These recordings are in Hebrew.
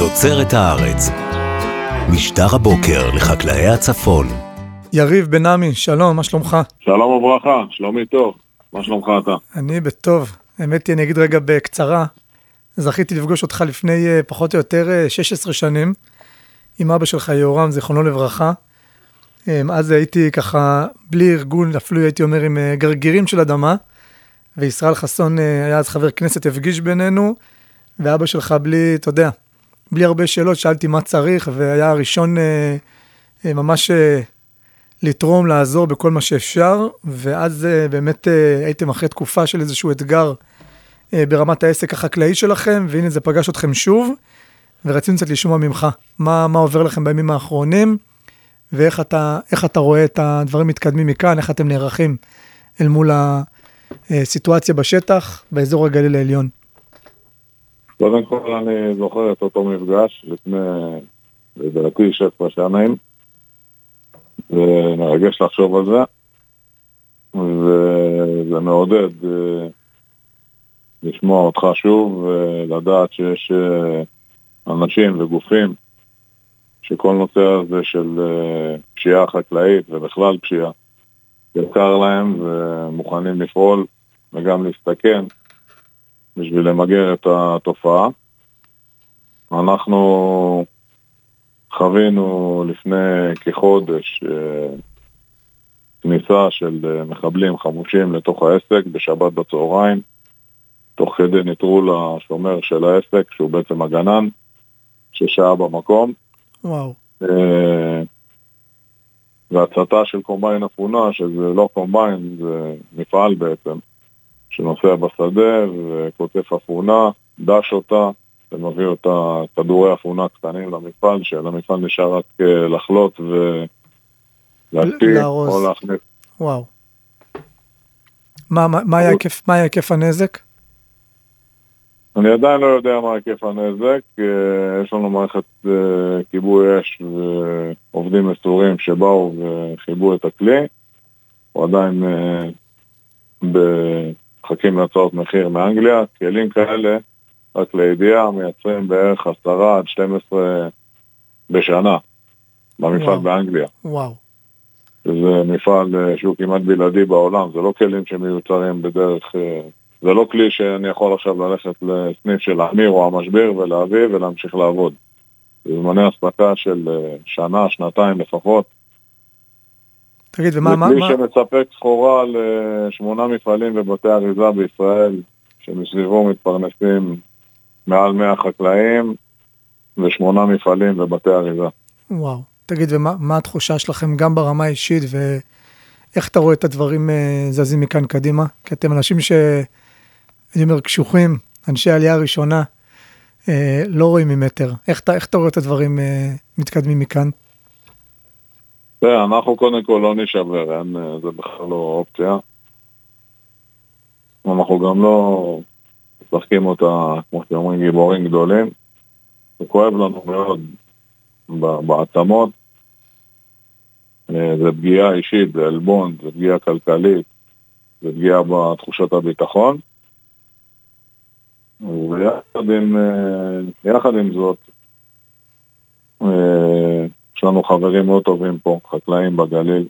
תוצרת הארץ. משטר הבוקר לחקלאי הצפון. יריב בן עמי, שלום, מה שלומך? שלום וברכה, שלומי טוב, מה שלומך אתה? אני בטוב. האמת היא, אני אגיד רגע בקצרה, זכיתי לפגוש אותך לפני אה, פחות או יותר 16 שנים, עם אבא שלך יהורם, זיכרונו לברכה. אה, אז הייתי ככה, בלי ארגון, אפילו הייתי אומר עם אה, גרגירים של אדמה, וישראל חסון היה אז חבר כנסת, הפגיש בינינו, ואבא שלך בלי, אתה יודע, בלי הרבה שאלות, שאלתי מה צריך, והיה הראשון אה, אה, ממש אה, לתרום, לעזור בכל מה שאפשר, ואז אה, באמת אה, הייתם אחרי תקופה של איזשהו אתגר אה, ברמת העסק החקלאי שלכם, והנה זה פגש אתכם שוב, ורצינו קצת לשמוע ממך, מה, מה עובר לכם בימים האחרונים, ואיך אתה, אתה רואה את הדברים מתקדמים מכאן, איך אתם נערכים אל מול הסיטואציה בשטח, באזור הגליל העליון. קודם כל אני זוכר את אותו מפגש לפני, לדעתי, 16 שנים, ומרגש לחשוב על זה, וזה מעודד אה, לשמוע אותך שוב ולדעת שיש אה, אנשים וגופים שכל נושא הזה של אה, פשיעה חקלאית ובכלל פשיעה יקר להם ומוכנים לפעול וגם להסתכן בשביל למגר את התופעה. אנחנו חווינו לפני כחודש אה, כניסה של אה, מחבלים חמושים לתוך העסק בשבת בצהריים, תוך כדי נטרול השומר של העסק, שהוא בעצם הגנן, ששהה במקום. וואו. אה, והצתה של קומביין אפונה, שזה לא קומביין, זה מפעל בעצם, שנוסע בשדה וקוטף אפונה, דש אותה ומביא אותה כדורי אפונה קטנים למפעל, שלמפעל נשאר רק אה, לחלות ולהקפיא או להכניס. וואו. מה, מה, מה, היה היקף, מה היה היקף הנזק? אני עדיין לא יודע מה היקף הנזק, אה, יש לנו מערכת אה, כיבוי אש ועובדים מסורים שבאו וחיבו את הכלי, הוא עדיין מחכים להצעות מחיר מאנגליה, כלים כאלה, רק לידיעה, מייצרים בערך 10 עד 12 בשנה במפעל וואו. באנגליה. וואו. זה מפעל אה, שהוא כמעט בלעדי בעולם, זה לא כלים שמיוצרים בדרך... אה, זה לא כלי שאני יכול עכשיו ללכת לסניף של אמיר או המשביר ולהביא ולהמשיך לעבוד. זה זמני אספקה של אה, שנה, שנתיים לפחות. תגיד, ומה... זה כלי שמספק סחורה לשמונה מפעלים ובתי אריזה בישראל, שמסביבו מתפרנסים מעל 100 חקלאים ושמונה מפעלים ובתי אריזה. וואו. תגיד, ומה התחושה שלכם גם ברמה האישית, ואיך אתה רואה את הדברים אה, זזים מכאן קדימה? כי אתם אנשים ש... אני אומר, קשוחים, אנשי העלייה הראשונה, אה, לא רואים ממטר. איך, איך אתה רואה את הדברים אה, מתקדמים מכאן? תראה, אנחנו קודם כל לא נשבר, אין, אה, זה בכלל לא אופציה. אנחנו גם לא משחקים אותה, כמו שאומרים, גיבורים גדולים. זה כואב לנו מאוד בעצמות. אה, זה פגיעה אישית, זה עלבון, זה פגיעה כלכלית, זה פגיעה בתחושת הביטחון. ויחד עם, אה, עם זאת, יש לנו חברים מאוד טובים פה, חקלאים בגליל,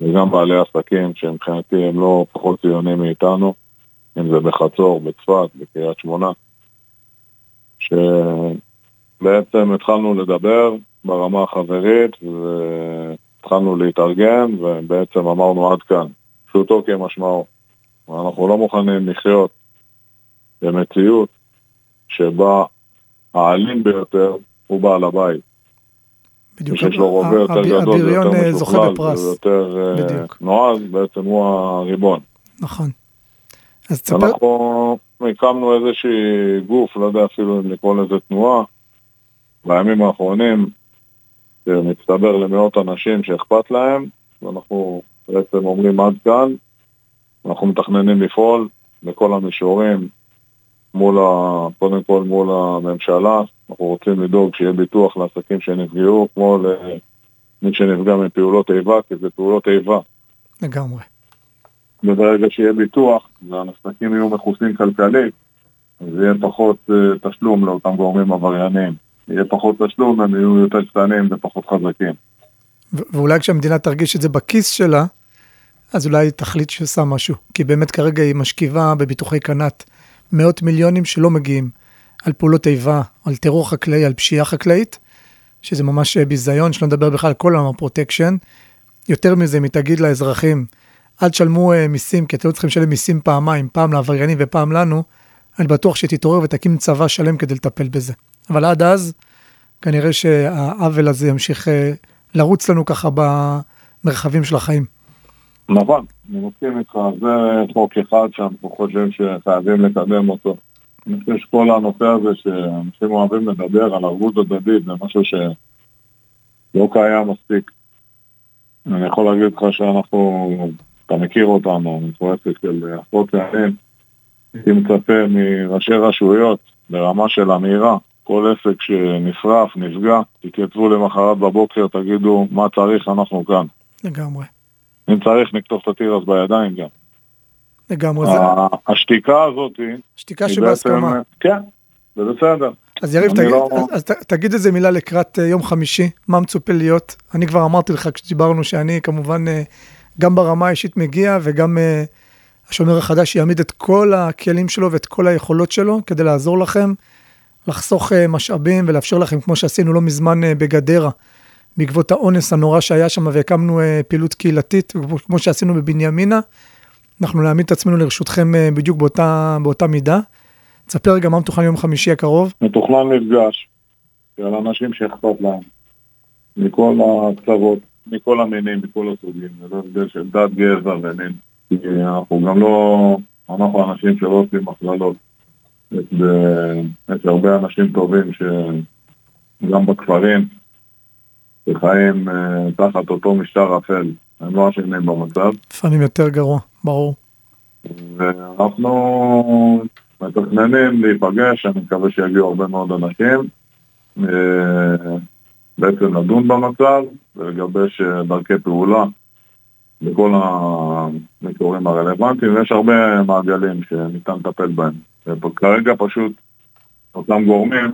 וגם בעלי עסקים שמבחינתי הם לא פחות ציונים מאיתנו, אם זה בחצור, בצפת, בקריית שמונה, שבעצם התחלנו לדבר ברמה החברית והתחלנו להתארגן ובעצם אמרנו עד כאן, פשוטו כמשמעו. אנחנו לא מוכנים לחיות במציאות שבה האלים ביותר הוא בעל הבית. בדיוק. שיש לו רובה יותר גדול, יותר אה, משוכלל, ויותר אה, נועז, בעצם הוא הריבון. נכון. אז תספר... אנחנו הקמנו איזושהי גוף, לא יודע אפילו אם לקרוא לזה תנועה, בימים האחרונים, שמצטבר למאות אנשים שאכפת להם, ואנחנו בעצם אומרים עד כאן, אנחנו מתכננים לפעול בכל המישורים, מול ה... קודם כל מול הממשלה, אנחנו רוצים לדאוג שיהיה ביטוח לעסקים שנפגעו, כמו למי שנפגע מפעולות איבה, כי זה פעולות איבה. לגמרי. וברגע שיהיה ביטוח, והעסקים יהיו מכוסים כלכלית, אז יהיה פחות uh, תשלום לאותם גורמים עבריינים. יהיה פחות תשלום, הם יהיו יותר קטנים ופחות חזקים. ואולי כשהמדינה תרגיש את זה בכיס שלה, אז אולי תחליט שהיא עושה משהו. כי באמת כרגע היא משקיעה בביטוחי קנ"ט מאות מיליונים שלא מגיעים על פעולות איבה, על טרור חקלאי, על פשיעה חקלאית, שזה ממש ביזיון, שלא נדבר בכלל על כל עולם הפרוטקשן. יותר מזה, אם היא תגיד לאזרחים, אל תשלמו אה, מיסים, כי אתם לא צריכים לשלם מיסים פעמיים, פעם לעבריינים ופעם לנו, אני בטוח שתתעורר ותקים צבא שלם כדי לטפל בזה. אבל עד אז, כנראה שהעוול הזה ימשיך uh, לרוץ לנו ככה במרחבים של החיים. נכון, אני מסכים איתך, זה חוק אחד שאנחנו חושבים שחייבים לקדם אותו. אני חושב שכל הנושא הזה שאנשים אוהבים לדבר על ערבות הדדית זה משהו שלא קיים מספיק. אני יכול להגיד לך שאנחנו, אתה מכיר אותנו, אנחנו עסק של עשרות שנים, הייתי מצפה מראשי רשויות ברמה של אמירה, כל עסק שנשרף, נפגע, תתייצבו למחרת בבוקר, תגידו מה צריך, אנחנו כאן. לגמרי. אם צריך, נקטוף את התירס בידיים גם. לגמרי. השתיקה הזאת היא... שתיקה שבהסכמה. כן, זה בסדר. אז יריב, תגיד, לא... אז, אז תגיד איזה מילה לקראת uh, יום חמישי, מה מצופה להיות? אני כבר אמרתי לך כשדיברנו שאני כמובן uh, גם ברמה האישית מגיע וגם uh, השומר החדש יעמיד את כל הכלים שלו ואת כל היכולות שלו כדי לעזור לכם, לחסוך משאבים ולאפשר לכם, כמו שעשינו לא מזמן בגדרה, בעקבות האונס הנורא שהיה שם והקמנו פעילות קהילתית, כמו שעשינו בבנימינה, אנחנו נעמיד את עצמנו לרשותכם uh, בדיוק באותה, באותה מידה. תספר רגע מה מתוכנן יום חמישי הקרוב. מתוכנן מפגש של אנשים שאכפת להם, מכל הקצוות, מכל המינים, מכל הסוגים, ללא הבדל של דת, גזע ומין. אנחנו גם לא, אנחנו אנשים שלא עושים הכללות. יש הרבה אנשים טובים שגם בכפרים, שחיים אה, תחת אותו משטר אפל, הם לא אשמים במצב. לפעמים יותר גרוע, ברור. ואנחנו מתכננים להיפגש, אני מקווה שיגיעו הרבה מאוד אנשים, אה, בעצם לדון במצב ולגבש אה, דרכי פעולה בכל המקורים הרלוונטיים, ויש הרבה מעגלים שניתן לטפל בהם. וכרגע פשוט אותם גורמים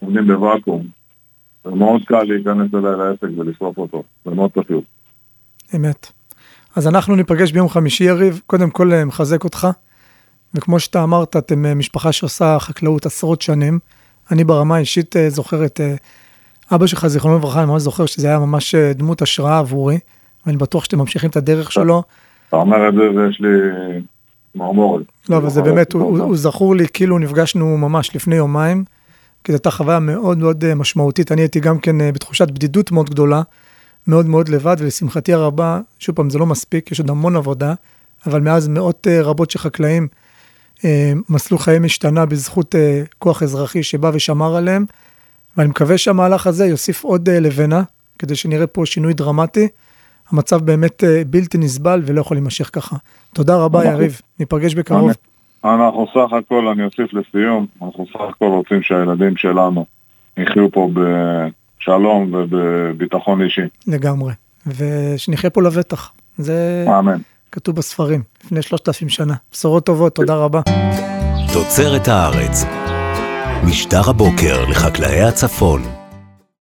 עומדים בוואקום. זה מאוד קל להיכנס אליי לעסק ולשרוף אותו, זה מאוד פשוט. אמת. אז אנחנו ניפגש ביום חמישי, יריב. קודם כל אה, מחזק אותך. וכמו שאתה אמרת, אתם אה, משפחה שעושה חקלאות עשרות שנים. אני ברמה האישית אה, זוכר את אבא שלך, זיכרונו לברכה, אני ממש זוכר שזה היה ממש דמות השראה עבורי, ואני בטוח שאתם ממשיכים את הדרך שלו. אתה אומר את זה ויש לי מרמורת. לא, אבל זה באמת, הוא זכור לי כאילו נפגשנו ממש לפני יומיים, כי זו הייתה חוויה מאוד מאוד משמעותית. אני הייתי גם כן בתחושת בדידות מאוד גדולה, מאוד מאוד לבד, ולשמחתי הרבה, שוב פעם, זה לא מספיק, יש עוד המון עבודה, אבל מאז מאות רבות של חקלאים, אה, מסלול חיים השתנה בזכות אה, כוח אזרחי שבא ושמר עליהם, ואני מקווה שהמהלך הזה יוסיף עוד אה, לבנה, כדי שנראה פה שינוי דרמטי. המצב באמת בלתי נסבל ולא יכול להימשך ככה. תודה רבה יריב, ניפגש בקרוב. אנחנו סך הכל, אני אוסיף לסיום, אנחנו סך הכל רוצים שהילדים שלנו יחיו פה בשלום ובביטחון אישי. לגמרי, ושנחיה פה לבטח. זה... אמן. כתוב בספרים, לפני שלושת אלפים שנה. בשורות טובות, תודה רבה. תוצרת הארץ, משטר הבוקר לחקלאי הצפון.